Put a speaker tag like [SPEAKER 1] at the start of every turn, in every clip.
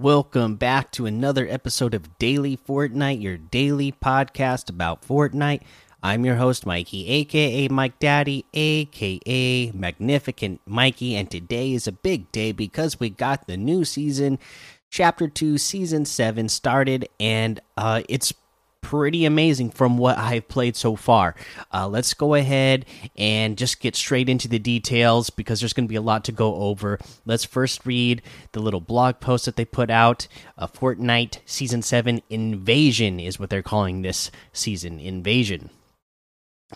[SPEAKER 1] Welcome back to another episode of Daily Fortnite, your daily podcast about Fortnite. I'm your host, Mikey, aka Mike Daddy, aka Magnificent Mikey, and today is a big day because we got the new season, Chapter 2, Season 7 started, and uh, it's pretty amazing from what I've played so far. Uh, let's go ahead and just get straight into the details because there's going to be a lot to go over. Let's first read the little blog post that they put out. A Fortnite Season 7 Invasion is what they're calling this season. Invasion.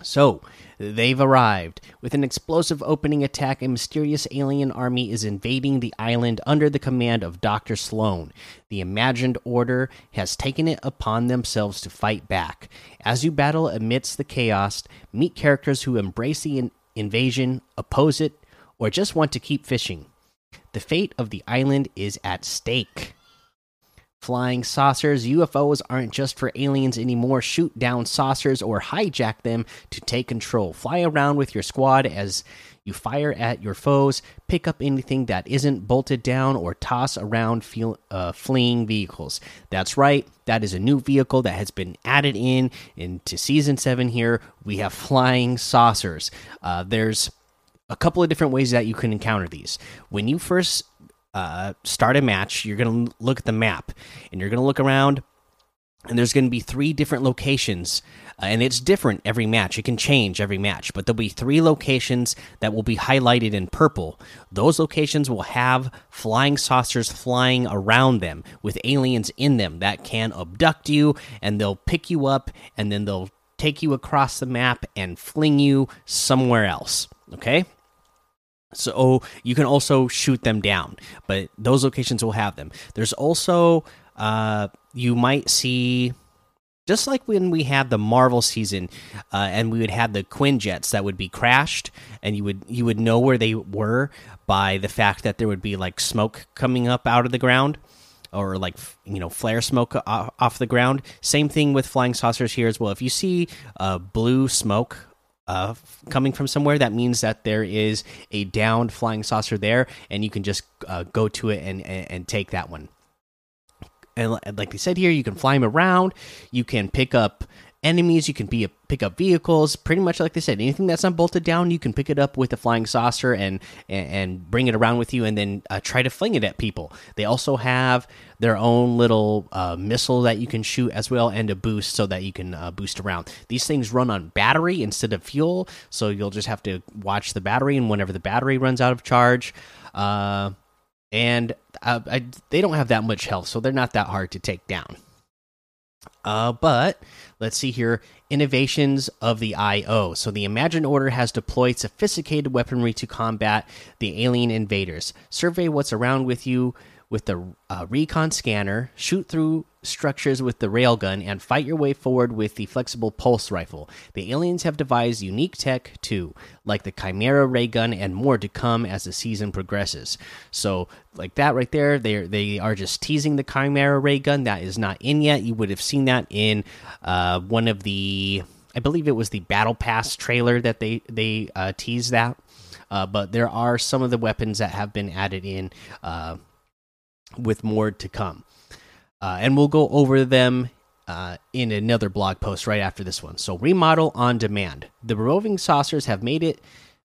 [SPEAKER 1] So, they've arrived. With an explosive opening attack, a mysterious alien army is invading the island under the command of Dr. Slone. The imagined order has taken it upon themselves to fight back. As you battle amidst the chaos, meet characters who embrace the in invasion, oppose it, or just want to keep fishing. The fate of the island is at stake. Flying saucers, UFOs aren't just for aliens anymore. Shoot down saucers or hijack them to take control. Fly around with your squad as you fire at your foes, pick up anything that isn't bolted down, or toss around feel, uh, fleeing vehicles. That's right, that is a new vehicle that has been added in into season seven. Here we have flying saucers. Uh, there's a couple of different ways that you can encounter these. When you first uh, start a match, you're going to look at the map and you're going to look around, and there's going to be three different locations. Uh, and it's different every match. It can change every match, but there'll be three locations that will be highlighted in purple. Those locations will have flying saucers flying around them with aliens in them that can abduct you and they'll pick you up and then they'll take you across the map and fling you somewhere else. Okay? So you can also shoot them down, but those locations will have them. There's also uh, you might see just like when we had the Marvel season, uh, and we would have the Quinjets that would be crashed, and you would you would know where they were by the fact that there would be like smoke coming up out of the ground, or like you know flare smoke off the ground. Same thing with flying saucers here as well. If you see uh, blue smoke uh, coming from somewhere, that means that there is a downed flying saucer there, and you can just uh, go to it and, and, and take that one. And like they said here, you can fly them around. You can pick up enemies. You can be a, pick up vehicles. Pretty much like they said, anything that's not bolted down, you can pick it up with a flying saucer and and, and bring it around with you, and then uh, try to fling it at people. They also have their own little uh, missile that you can shoot as well, and a boost so that you can uh, boost around. These things run on battery instead of fuel, so you'll just have to watch the battery, and whenever the battery runs out of charge. Uh, and uh, I, they don't have that much health, so they're not that hard to take down. Uh, but let's see here innovations of the IO. So the Imagined Order has deployed sophisticated weaponry to combat the alien invaders. Survey what's around with you with the uh, recon scanner, shoot through structures with the railgun, and fight your way forward with the flexible pulse rifle. The aliens have devised unique tech too, like the Kymera ray gun and more to come as the season progresses. So, like that right there, they they are just teasing the Kymera ray gun that is not in yet. You would have seen that in uh, one of the, I believe it was the Battle Pass trailer that they they uh, teased that. Uh, but there are some of the weapons that have been added in uh, with more to come. Uh, and we'll go over them uh, in another blog post right after this one. So, remodel on demand. The roving saucers have made it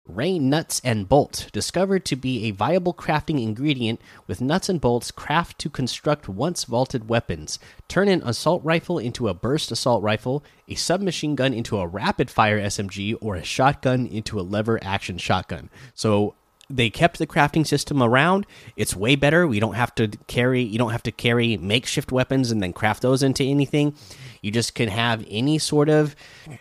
[SPEAKER 1] rain nuts and bolts, discovered to be a viable crafting ingredient with nuts and bolts craft to construct once vaulted weapons. Turn an assault rifle into a burst assault rifle, a submachine gun into a rapid fire SMG, or a shotgun into a lever action shotgun. So, they kept the crafting system around. It's way better. We don't have to carry you don't have to carry makeshift weapons and then craft those into anything. You just can have any sort of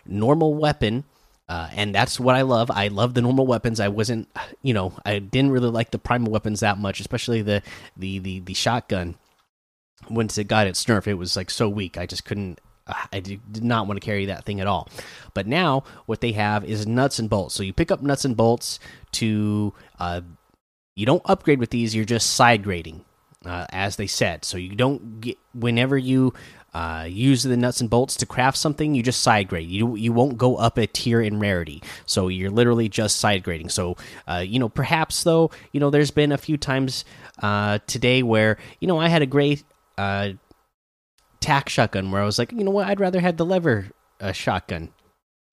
[SPEAKER 1] normal weapon. Uh, and that's what I love. I love the normal weapons. I wasn't, you know, I didn't really like the primal weapons that much, especially the the the, the shotgun. Once it got its nerf, it was like so weak. I just couldn't I did not want to carry that thing at all. But now what they have is nuts and bolts. So you pick up nuts and bolts to uh, you don't upgrade with these. You're just side grading, uh, as they said. So you don't get whenever you uh, use the nuts and bolts to craft something, you just side grade. You you won't go up a tier in rarity, so you're literally just side grading. So uh, you know, perhaps though, you know, there's been a few times uh, today where you know I had a great uh, tack shotgun where I was like, you know what, I'd rather have the lever uh, shotgun.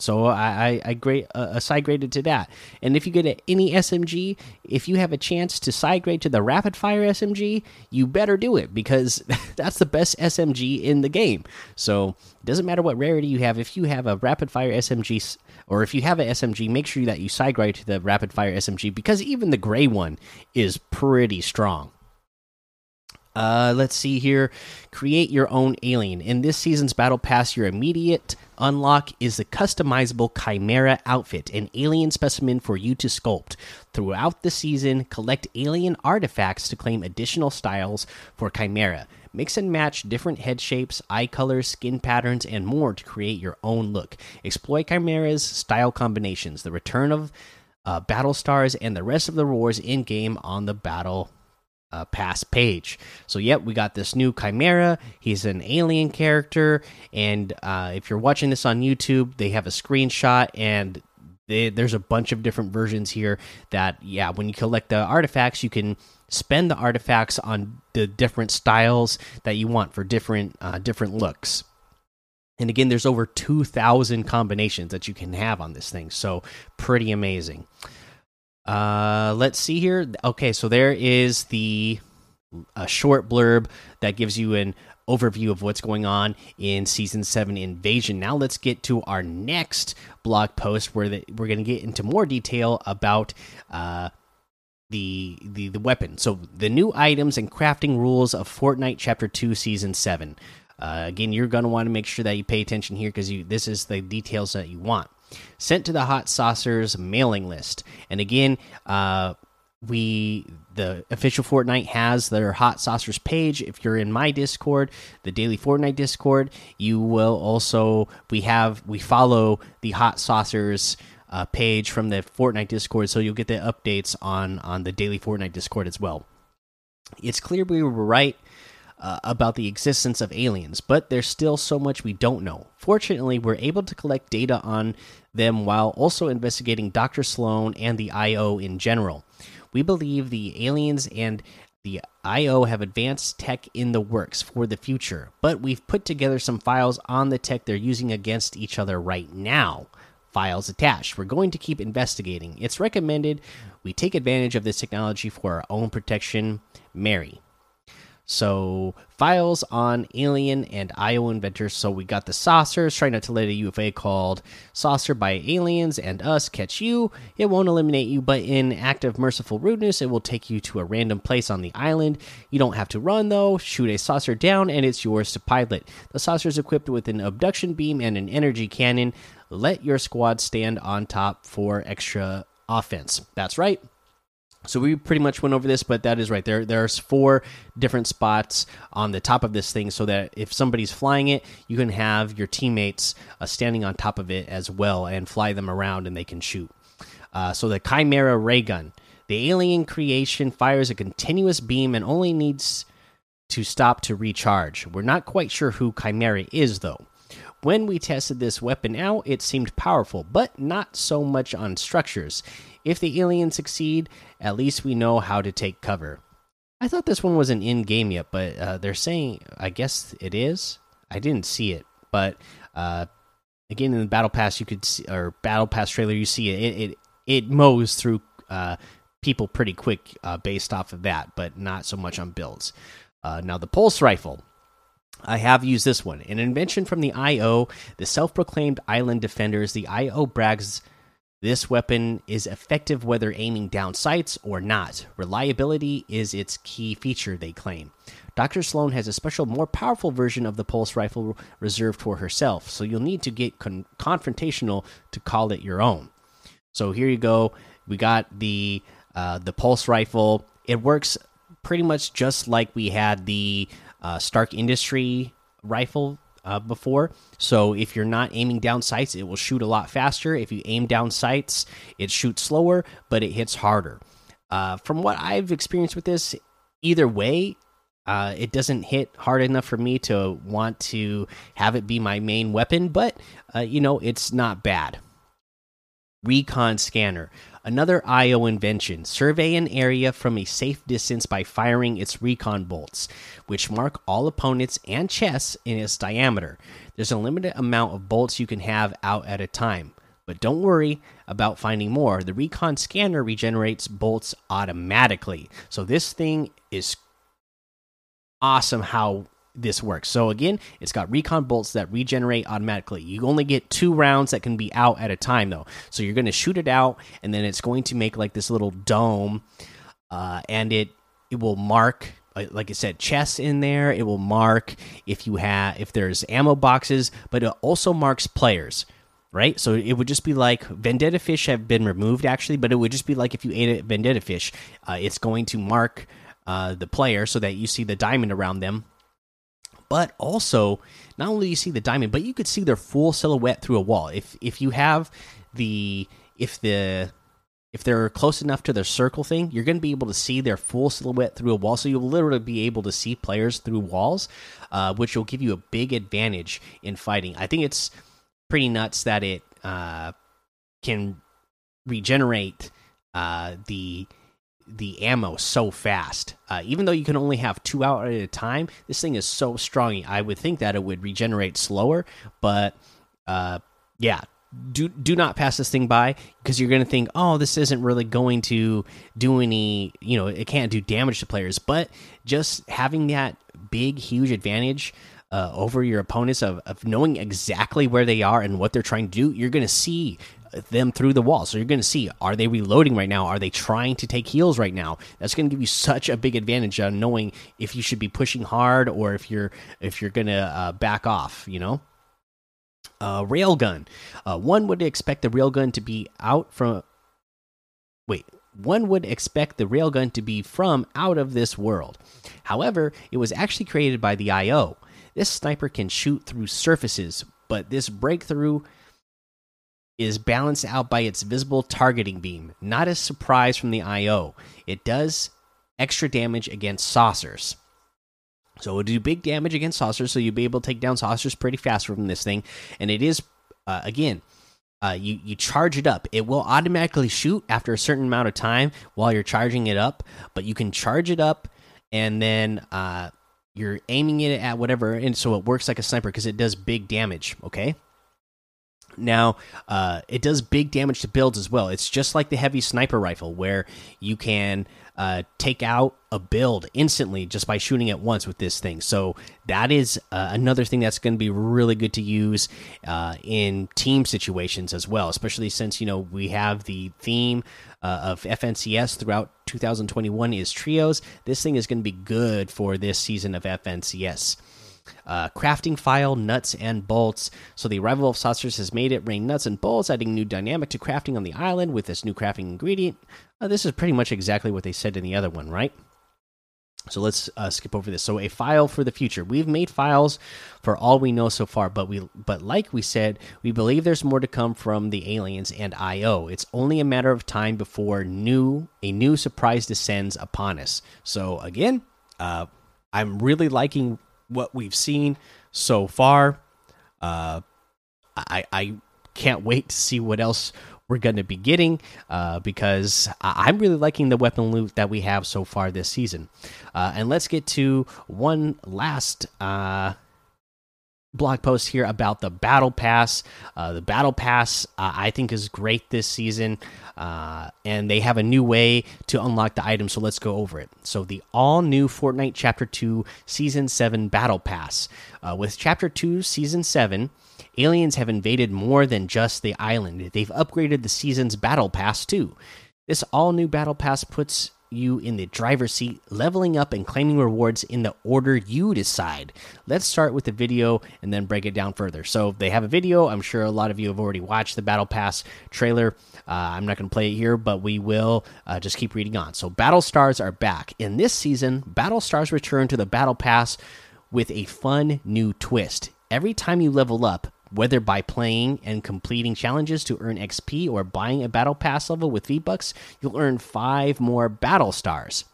[SPEAKER 1] So I I, I grade uh, side graded to that. And if you get any SMG, if you have a chance to side grade to the rapid fire SMG, you better do it because that's the best SMG in the game. So it doesn't matter what rarity you have. If you have a rapid fire SMG or if you have an SMG, make sure that you side grade to the rapid fire SMG because even the gray one is pretty strong. Uh, let's see here. Create your own alien. In this season's Battle Pass, your immediate unlock is the customizable Kymera outfit, an alien specimen for you to sculpt. Throughout the season, collect alien artifacts to claim additional styles for Kymera. Mix and match different head shapes, eye colors, skin patterns, and more to create your own look. Exploit Kymera's style combinations, the return of uh, battle stars, and the rest of the rewards in game on the battle uh, pass page. So, yep, we got this new Kymera. He's an alien character, and uh, if you're watching this on YouTube, they have a screenshot, and they, there's a bunch of different versions here. That yeah, when you collect the artifacts, you can spend the artifacts on the different styles that you want for different uh, different looks. And again, there's over 2,000 combinations that you can have on this thing. So, pretty amazing. Uh, let's see here. Okay, so there is the a short blurb that gives you an overview of what's going on in season 7 invasion. Now let's get to our next blog post where the, we're going to get into more detail about uh, the, the the weapon. So the new items and crafting rules of fortnite chapter 2 season 7 uh, again you're going to want to make sure that you pay attention here because you this is the details that you want sent to the hot saucers mailing list and again uh, we the official Fortnite has their hot saucers page. If you're in my Discord, the daily Fortnite Discord, you will also we have we follow the hot saucers uh, page from the Fortnite Discord, so you'll get the updates on on the daily Fortnite Discord as well. It's clear we were right uh, about the existence of aliens, but there's still so much we don't know. Fortunately, we're able to collect data on them while also investigating Dr. Slone and the IO in general. We believe the aliens and the IO have advanced tech in the works for the future, but we've put together some files on the tech they're using against each other right now. Files attached. We're going to keep investigating. It's recommended we take advantage of this technology for our own protection. Mary. So files on alien and IO inventors. So we got the saucers. Try not to let a UFA called saucer by aliens and us catch you. It won't eliminate you, but in act of merciful rudeness, it will take you to a random place on the island. You don't have to run though. Shoot a saucer down, and it's yours to pilot. The saucer is equipped with an abduction beam and an energy cannon. Let your squad stand on top for extra offense. That's right. So we pretty much went over this, but that is right. There there's four different spots on the top of this thing, so that if somebody's flying it, you can have your teammates uh, standing on top of it as well and fly them around, and they can shoot. Uh, so the Kymera ray gun, the alien creation fires a continuous beam and only needs to stop to recharge. We're not quite sure who Kymera is though. When we tested this weapon out, it seemed powerful, but not so much on structures. If the aliens succeed, at least we know how to take cover. I thought this one wasn't in game yet, but uh, they're saying I guess it is. I didn't see it, but uh, again in the battle pass you could see, or battle pass trailer you see it. It it, it mows through uh, people pretty quick uh, based off of that, but not so much on builds. Uh, now the pulse rifle. I have used this one, an invention from the IO, the self-proclaimed island defenders. The IO brags this weapon is effective whether aiming down sights or not. Reliability is its key feature, they claim. Dr. Slone has a special, more powerful version of the pulse rifle reserved for herself, so you'll need to get con confrontational to call it your own. So here you go. We got the uh, the pulse rifle. It works pretty much just like we had the uh, Stark Industry rifle uh, before. So if you're not aiming down sights, it will shoot a lot faster. If you aim down sights, it shoots slower, but it hits harder. Uh, from what I've experienced with this, either way, Uh, it doesn't hit hard enough for me to want to have it be my main weapon, but uh, you know it's not bad. Recon scanner, another IO invention. Survey an area from a safe distance by firing its recon bolts, which mark all opponents and chests in its diameter. There's a limited amount of bolts you can have out at a time. But don't worry about finding more. The recon scanner regenerates bolts automatically. So this thing is awesome how this works. So again, it's got recon bolts that regenerate automatically. You only get two rounds that can be out at a time though. So you're going to shoot it out and then it's going to make like this little dome uh, and it it will mark like I said chests in there. It will mark if you have if there's ammo boxes, but it also marks players. Right, so it would just be like vendetta fish have been removed actually, but it would just be like if you ate a vendetta fish, uh, it's going to mark uh, the player so that you see the diamond around them but also not only you see the diamond, but you could see their full silhouette through a wall. If if you have the if the if they're close enough to their circle thing, you're going to be able to see their full silhouette through a wall. So you'll literally be able to see players through walls, uh, which will give you a big advantage in fighting. I think it's pretty nuts that it uh, can regenerate uh, the the ammo so fast. Uh, even though you can only have two out at a time, this thing is so strong. I would think that it would regenerate slower, but uh, yeah, do do not pass this thing by because you're going to think, oh, this isn't really going to do any, you know, it can't do damage to players. But just having that big, huge advantage. Uh, over your opponents of, of knowing exactly where they are and what they're trying to do, you're going to see them through the wall. So you're going to see are they reloading right now? Are they trying to take heals right now? That's going to give you such a big advantage on knowing if you should be pushing hard or if you're if you're going to uh, back off. You know. Uh, railgun. Uh, one would expect the railgun to be out from. Wait, one would expect the railgun to be from out of this world. However, it was actually created by the IO. This sniper can shoot through surfaces, but this breakthrough is balanced out by its visible targeting beam. Not a surprise from the IO. It does extra damage against saucers. So it'll do big damage against saucers, so you'll be able to take down saucers pretty fast from this thing. And it is, uh, again, uh, you you charge it up. It will automatically shoot after a certain amount of time while you're charging it up, but you can charge it up and then uh, you're aiming it at whatever, and so it works like a sniper because it does big damage. Okay. Now, uh, it does big damage to builds as well. It's just like the heavy sniper rifle, where you can uh, take out a build instantly just by shooting it once with this thing. So that is uh, another thing that's going to be really good to use uh, in team situations as well, especially since you know we have the theme uh, of FNCS throughout 2021 is trios. This thing is going to be good for this season of FNCS. Uh, crafting file, nuts, and bolts. So the arrival of saucers has made it rain nuts and bolts, adding new dynamic to crafting on the island with this new crafting ingredient. Uh, this is pretty much exactly what they said in the other one, right? So let's uh, skip over this. So a file for the future. We've made files for all we know so far, but we but like we said, we believe there's more to come from the aliens and IO. It's only a matter of time before new a new surprise descends upon us. So again, uh, I'm really liking what we've seen so far. Uh, I I can't wait to see what else we're going to be getting uh, because I am really liking the weapon loot that we have so far this season. Uh, and let's get to one last uh, blog post here about the battle pass. Uh, the battle pass, uh, I think, is great this season, uh, and they have a new way to unlock the item. So let's go over it. So the all new Fortnite Chapter Two Season Seven Battle Pass uh, with Chapter Two Season Seven. Aliens have invaded more than just the island. They've upgraded the season's battle pass too. This all new battle pass puts you in the driver's seat, leveling up and claiming rewards in the order you decide. Let's start with the video and then break it down further. So, they have a video. I'm sure a lot of you have already watched the Battle Pass trailer. Uh, I'm not going to play it here, but we will uh, just keep reading on. So, Battle Stars are back. In this season, Battle Stars return to the Battle Pass with a fun new twist. Every time you level up, whether by playing and completing challenges to earn XP or buying a battle pass level with V-Bucks, you'll earn 5 more battle stars.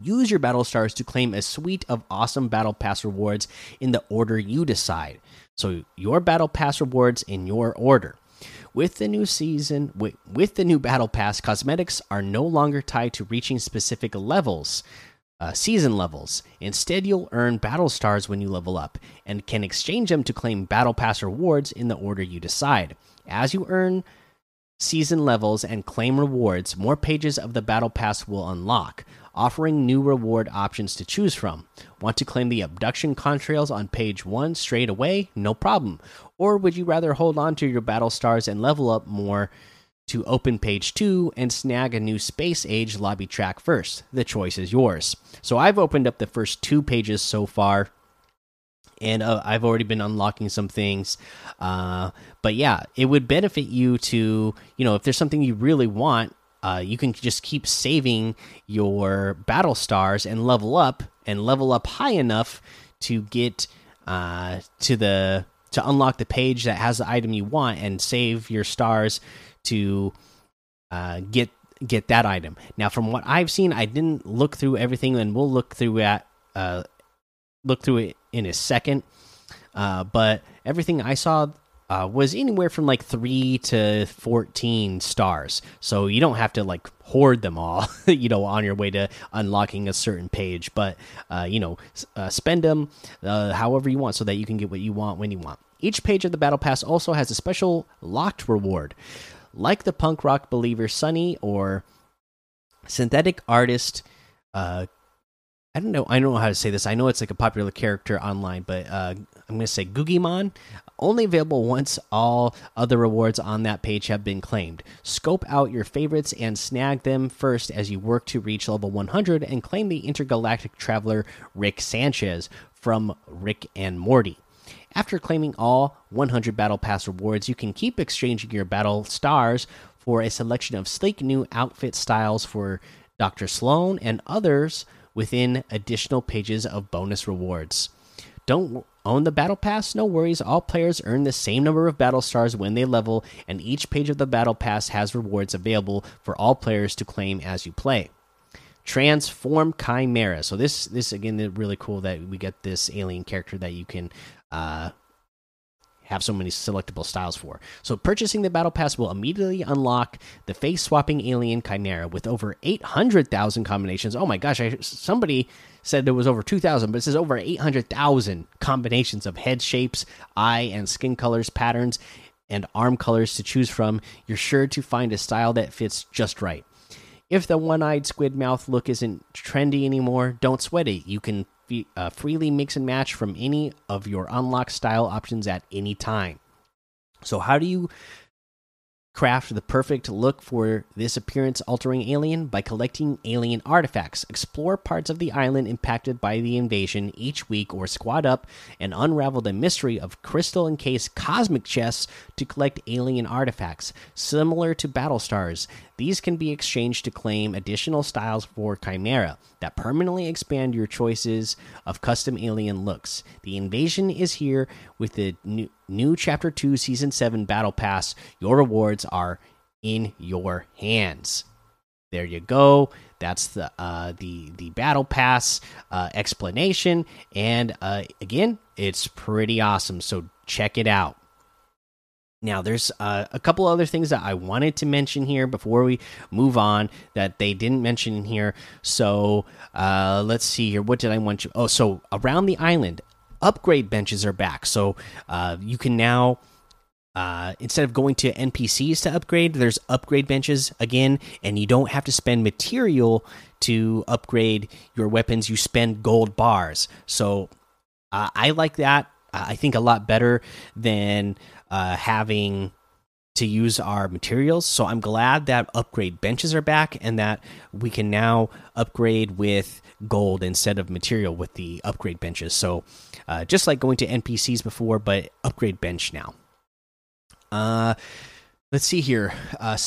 [SPEAKER 1] Use your battle stars to claim a suite of awesome battle pass rewards in the order you decide. So, your battle pass rewards in your order. With the new season, with, with the new battle pass, cosmetics are no longer tied to reaching specific levels, uh, season levels. Instead, you'll earn battle stars when you level up and can exchange them to claim battle pass rewards in the order you decide. As you earn season levels and claim rewards, more pages of the battle pass will unlock offering new reward options to choose from. Want to claim the abduction contrails on page 1 straight away? No problem. Or would you rather hold on to your battle stars and level up more to open page 2 and snag a new space age lobby track first? The choice is yours. So I've opened up the first two pages so far and uh, I've already been unlocking some things. Uh, but yeah, it would benefit you to, you know, if there's something you really want, uh, you can just keep saving your battle stars and level up and level up high enough to get uh, to the to unlock the page that has the item you want and save your stars to uh, get get that item. Now, from what I've seen, I didn't look through everything, and we'll look through at uh, look through it in a second. Uh, but everything I saw, uh, was anywhere from like three to 14 stars. So you don't have to like hoard them all, you know, on your way to unlocking a certain page. But, uh, you know, uh, spend them uh, however you want so that you can get what you want when you want. Each page of the Battle Pass also has a special locked reward. Like the punk rock believer Sunny or synthetic artist uh, I don't know. I don't know how to say this. I know it's like a popular character online, but uh, I'm going to say Googimon. Only available once all other rewards on that page have been claimed. Scope out your favorites and snag them first as you work to reach level 100 and claim the intergalactic traveler Rick Sanchez from Rick and Morty. After claiming all 100 Battle Pass rewards, you can keep exchanging your battle stars for a selection of sleek new outfit styles for Dr. Slone and others within additional pages of bonus rewards. Don't own the battle pass? No worries. All players earn the same number of battle stars when they level, and each page of the battle pass has rewards available for all players to claim as you play. Transform Kymera. So this this again really cool that we get this alien character that you can uh, have so many selectable styles for. So purchasing the battle pass will immediately unlock the face swapping alien Kymera with over 800,000 combinations. Oh my gosh, I, somebody said there was over 2,000, but it says over 800,000 combinations of head shapes, eye and skin colors, patterns, and arm colors to choose from. You're sure to find a style that fits just right. If the one eyed squid mouth look isn't trendy anymore, don't sweat it. You can uh, freely mix and match from any of your unlock style options at any time. So, how do you craft the perfect look for this appearance altering alien by collecting alien artifacts. Explore parts of the island impacted by the invasion each week or squad up and unravel the mystery of crystal encased cosmic chests to collect alien artifacts. Similar to battle stars, these can be exchanged to claim additional styles for Kymera that permanently expand your choices of custom alien looks. The invasion is here with the new, new Chapter 2 Season 7 Battle Pass. Your rewards are in your hands. There you go. That's the uh, the the battle pass uh, explanation, and uh, again, it's pretty awesome. So check it out. Now, there's uh, a couple other things that I wanted to mention here before we move on that they didn't mention here. So uh, let's see here. What did I want you? Oh, so around the island, upgrade benches are back. So uh, you can now. Uh, instead of going to NPCs to upgrade, there's upgrade benches again, and you don't have to spend material to upgrade your weapons. You spend gold bars. So uh, I like that. I think a lot better than uh, having to use our materials. So I'm glad that upgrade benches are back and that we can now upgrade with gold instead of material with the upgrade benches. So uh, just like going to NPCs before, but upgrade bench now. Uh, let's see here. Uh,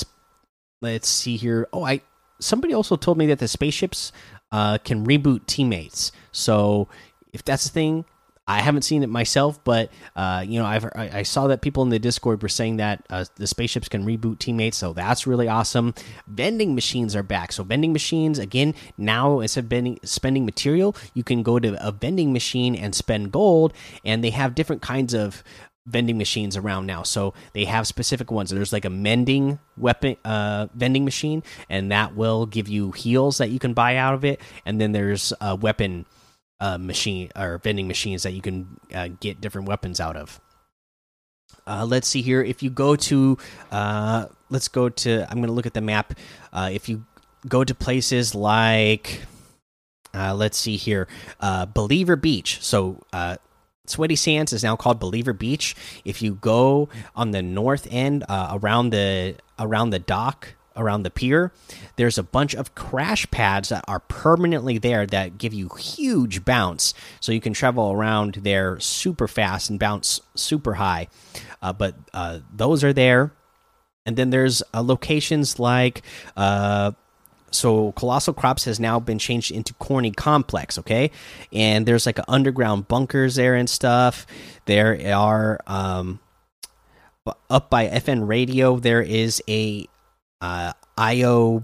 [SPEAKER 1] let's see here. Oh, I somebody also told me that the spaceships uh, can reboot teammates. So if that's the thing, I haven't seen it myself, but uh, you know, I've I, I, saw that people in the Discord were saying that uh, the spaceships can reboot teammates, so that's really awesome. Vending machines are back, so vending machines again now instead of vending, spending material, you can go to a vending machine and spend gold, and they have different kinds of vending machines around now. So they have specific ones. There's like a mending weapon uh, vending machine, and that will give you heals that you can buy out of it. And then there's a weapon uh, machine or vending machines that you can uh, get different weapons out of. Uh, let's see here. If you go to, uh, let's go to. I'm going to look at the map. Uh, if you go to places like, uh, let's see here, uh, Believer Beach. So uh, Sweaty Sands is now called Believer Beach. If you go on the north end uh, around the around the dock around the pier, there's a bunch of crash pads that are permanently there that give you huge bounce. So you can travel around there super fast and bounce super high. Uh, but uh, those are there. And then there's uh, locations like. Uh, so colossal crops has now been changed into corny complex okay and there's like a underground bunkers there and stuff there are um up by fn radio there is a uh, IO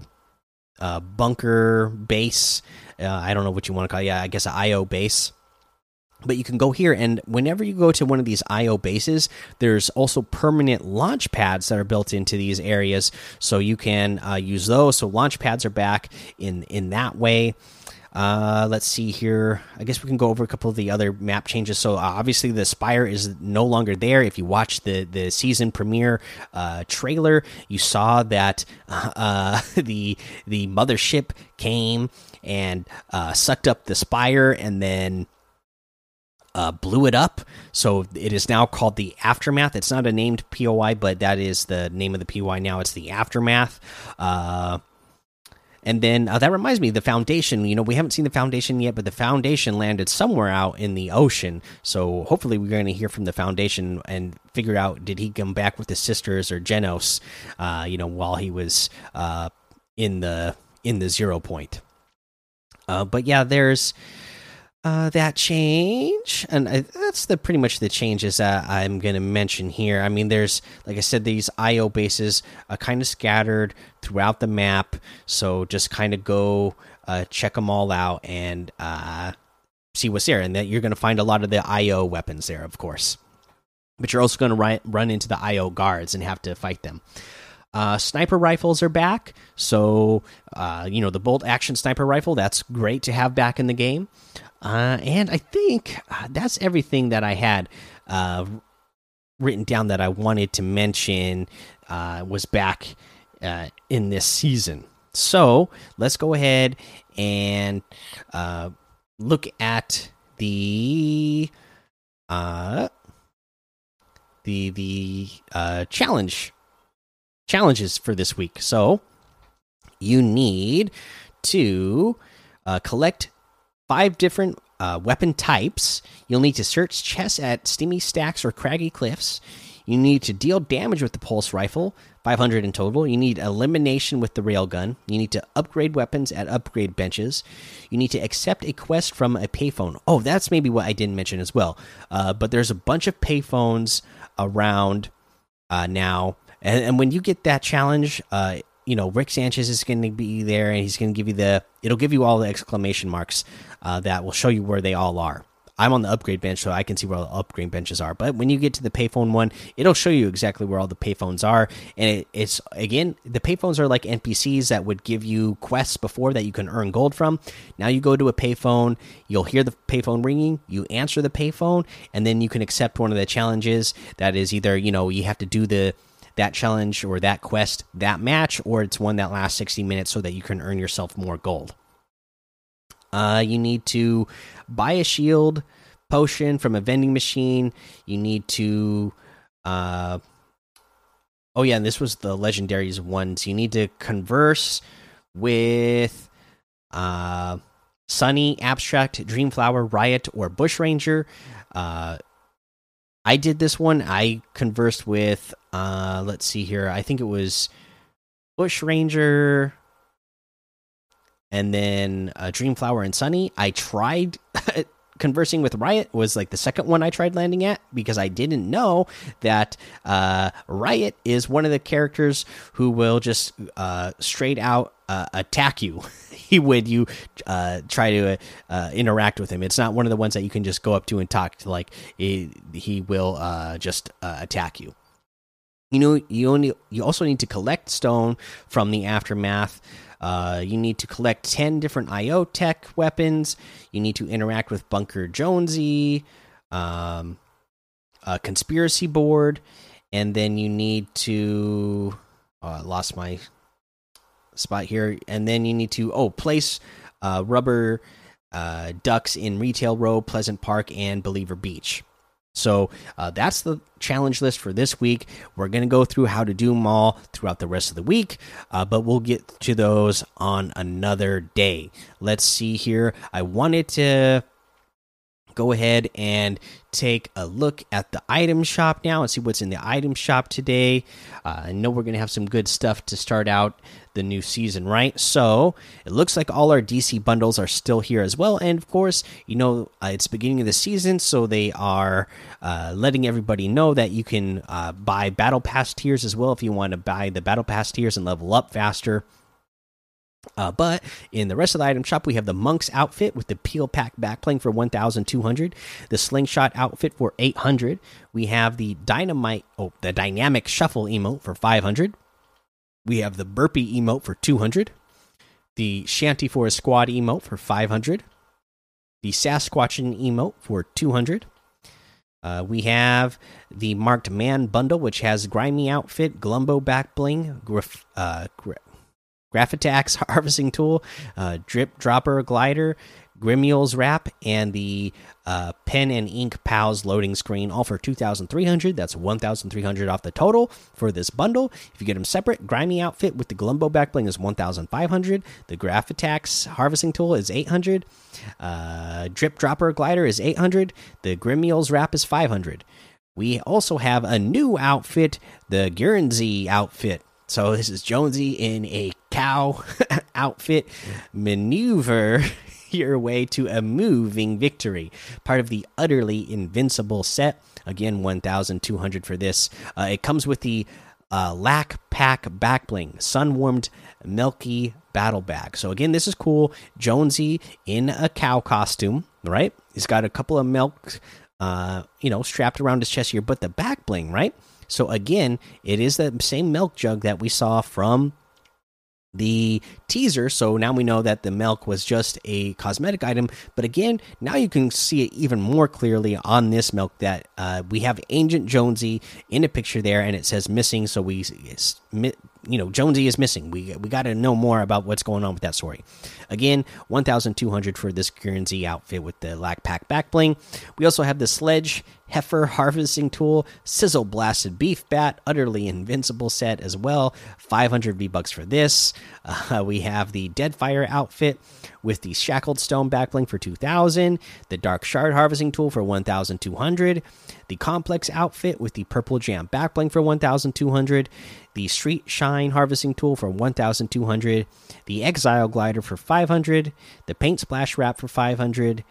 [SPEAKER 1] uh, bunker base. Uh, I don't know what you want to call it. Yeah, I guess IO base. But you can go here, and whenever you go to one of these IO bases, there's also permanent launch pads that are built into these areas, so you can uh, use those. So launch pads are back in in that way. Uh, let's see here. I guess we can go over a couple of the other map changes. So uh, obviously the Spire is no longer there. If you watch the the season premiere uh, trailer, you saw that uh, the the mothership came and uh, sucked up the Spire and then. Uh, blew it up. So it is now called the Aftermath. It's not a named POI, but that is the name of the POI now. It's the Aftermath. And then uh, that reminds me, the foundation. You know, we haven't seen the foundation yet, but the foundation landed somewhere out in the ocean. So hopefully, we're going to hear from the foundation and figure out did he come back with his sisters or Genos? Uh, you know, while he was uh, in the in the zero point. Uh, but yeah, there's uh, that change, and I, that's the pretty much the changes that I'm going to mention here. I mean, there's like I said, these IO bases are kind of scattered throughout the map, so just kind of go uh, check them all out and uh, see what's there. And that you're going to find a lot of the IO weapons there, of course, but you're also going to run into the IO guards and have to fight them. Uh, sniper rifles are back, so uh, you know the bolt action sniper rifle. That's great to have back in the game. Uh, and I think uh, that's everything that I had uh, written down that I wanted to mention uh, was back in this season. So let's go ahead and look at the uh, the the uh, challenge challenges for this week. So you need to uh, collect five different uh, weapon types. You'll need to search chests at steamy stacks or craggy cliffs. You need to deal damage with the pulse rifle, 500 in total. You need elimination with the railgun. You need to upgrade weapons at upgrade benches. You need to accept a quest from a payphone. Oh, that's maybe what I didn't mention as well. Uh, but there's a bunch of payphones around uh, now. And, and, when you get that challenge, uh, you know Rick Sanchez is going to be there, and he's going to give you the. It'll give you all the exclamation marks uh, that will show you where they all are. I'm on the upgrade bench, so I can see where all the upgrade benches are. But when you get to the payphone one, it'll show you exactly where all the payphones are. And it, it's again, the payphones are like NPCs that would give you quests before that you can earn gold from. Now you go to a payphone, you'll hear the payphone ringing, you answer the payphone, and then you can accept one of the challenges. That is either you know you have to do the that challenge or that quest that match, or it's one that lasts 60 minutes so that you can earn yourself more gold. Uh, you need to buy a shield potion from a vending machine. You need to. Uh, oh, yeah, and this was the legendaries ones. You need to converse with uh, Sunny, Abstract, Dreamflower, Riot, or Bushranger. Uh, I did this one. I conversed with, uh, let's see here. I think it was Bushranger and then uh, Dreamflower and Sunny. I tried conversing with Riot was like the second one I tried landing at because I didn't know that uh, Riot is one of the characters who will just uh, straight out uh, attack you he would you uh, try to uh, interact with him. It's not one of the ones that you can just go up to and talk to. Like he, he will uh, just attack you. You know, you only you also need to collect stone from the aftermath. Uh, you need to collect 10 different IO tech weapons. You need to interact with Bunker Jonesy, um, a conspiracy board, and then you need to. Uh, lost my spot here, and then you need to oh place uh, rubber uh, ducks in Retail Row, Pleasant Park, and Believer Beach. So uh, that's the challenge list for this week. We're going to go through how to do them all throughout the rest of the week, uh, but we'll get to those on another day. Let's see here. I wanted to go ahead and take a look at the item shop now and see what's in the item shop today. Uh, I know we're going to have some good stuff to start out the new season, right? So it looks like all our DC bundles are still here as well. And of course, you know, uh, it's beginning of the season, so they are uh, letting everybody know that you can uh, buy Battle Pass tiers as well if you want to buy the Battle Pass tiers and level up faster. Uh, but in the rest of the item shop, we have the monk's outfit with the peel pack backbling for 1,200, the slingshot outfit for 800. We have the dynamite, oh, the dynamic shuffle emote for 500. We have the burpee emote for 200, the shanty for a squad emote for 500, the Sasquatchin emote for 200. Uh, we have the marked man bundle, which has grimy outfit, glumbo back bling, uh, Graffitax harvesting tool, uh, drip dropper glider, Grimial's wrap, and the uh, pen and ink pals loading screen, all for 2,300. That's 1,300 off the total for this bundle. If you get them separate, Grimy outfit with the Glumbo back bling is 1,500. The Graffitax harvesting tool is 800. Uh, drip dropper glider is 800. The Grimial's wrap is 500. We also have a new outfit, the Guernsey outfit. So this is Jonesy in a cow outfit. Maneuver your way to a moving victory. Part of the utterly invincible set. Again, 1,200 for this. Uh, it comes with the uh, Lack Pack Backbling, Sun Warmed Milky Battle Bag. So, again, this is cool. Jonesy in a cow costume, right? He's got a couple of milk, uh, you know, strapped around his chest here, but the back bling, right? So, again, it is the same milk jug that we saw from the teaser. So now we know that the milk was just a cosmetic item. But again now you can see it even more clearly on this milk that uh, we have ancient jonesy in a picture there and it says missing. So we you know Jonesy is missing. We we got to know more about what's going on with that story. Again, 1,200 for this Guernsey outfit with the Lack Pack back bling. We also have the Sledge Heifer harvesting tool, Sizzle Blasted Beef Bat, utterly invincible set as well. 500 V bucks for this. Uh, we have the Deadfire outfit with the Shackled Stone back bling for 2,000. The Dark Shard harvesting tool for 1,200. The Complex outfit with the Purple Jam back bling for 1,200 the Street Shine harvesting tool for 1200, the Exile glider for 500, the Paint Splash wrap for 500,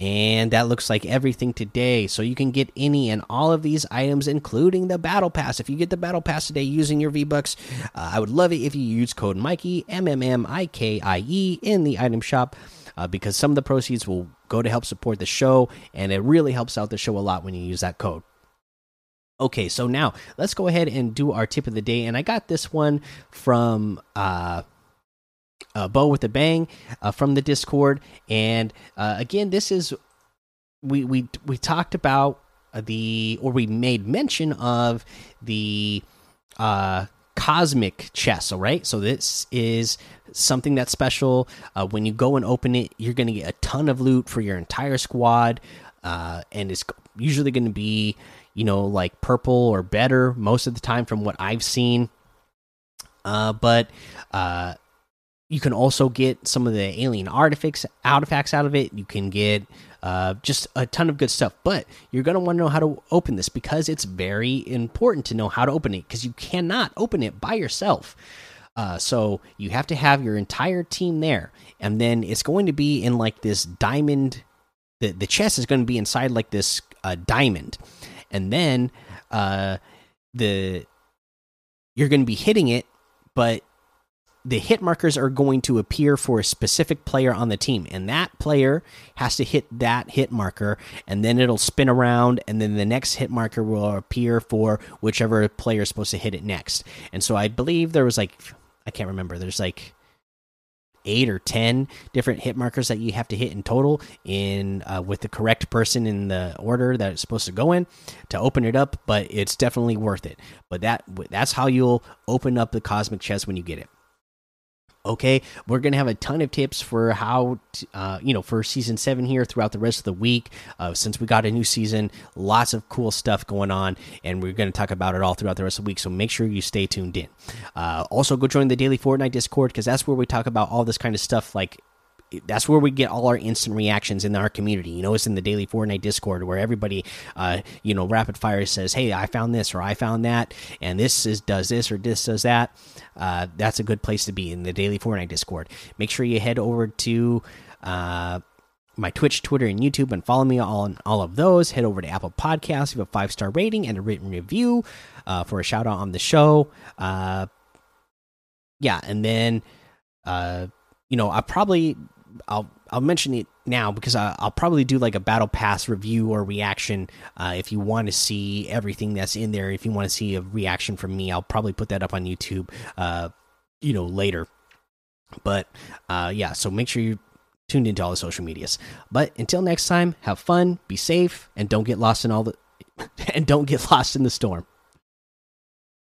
[SPEAKER 1] and that looks like everything today. So you can get any and all of these items, including the Battle Pass. If you get the Battle Pass today using your V Bucks, uh, I would love it if you use code Mikey M M M I K I E in the item shop. Uh, because some of the proceeds will go to help support the show, and it really helps out the show a lot when you use that code. Okay, so now let's go ahead and do our tip of the day, and I got this one from uh, uh Bo with a Bang uh, from the Discord, and uh, again, this is we we we talked about the or we made mention of the uh cosmic chest all right? So this is something that's special. Uh, when you go and open it you're gonna get a ton of loot for your entire squad uh, and it's usually gonna be you know, like purple or better most of the time from what I've seen. Uh, but uh, you can also get some of the alien artifacts artifacts out of it. You can get uh, just a ton of good stuff. But you're gonna want to know how to open this because it's very important to know how to open it because you cannot open it by yourself. Uh, so you have to have your entire team there, and then it's going to be in like this diamond the the chest is going to be inside like this uh, diamond, and then uh, the you're going to be hitting it, but the hit markers are going to appear for a specific player on the team, and that player has to hit that hit marker, and then it'll spin around, and then the next hit marker will appear for whichever player is supposed to hit it next. And so I believe there was like, I can't remember, there's like eight or ten different hit markers that you have to hit in total in uh, with the correct person in the order that it's supposed to go in to open it up but it's definitely worth it. But that that's how you'll open up the cosmic chest when you get it okay? We're gonna have a ton of tips for how uh, you know for season seven here throughout the rest of the week uh, since we got a new season lots of cool stuff going on and we're gonna talk about it all throughout the rest of the week so make sure you stay tuned in. Uh, also go join the daily fortnite discord because that's where we talk about all this kind of stuff like that's where we get all our instant reactions in our community. You know, it's in the daily Fortnite Discord where everybody, uh, you know, rapid fire says, "Hey, I found this or I found that, and this is does this or this does that." Uh, that's a good place to be in the daily Fortnite Discord. Make sure you head over to. Uh, my Twitch, Twitter, and YouTube, and follow me on all of those. Head over to Apple Podcasts, leave a five star rating and a written review uh, for a shout out on the show. Uh, yeah, and then, uh, you know, I probably I'll I'll mention it now because I, will probably do like a battle pass review or reaction. Uh, if you want to see everything that's in there, if you want to see a reaction from me, I'll probably put that up on YouTube. Uh, you know later, but uh, yeah. So make sure you tuned into all the social medias. But until next time, have fun, be safe, and don't get lost in all the and don't get lost in the storm.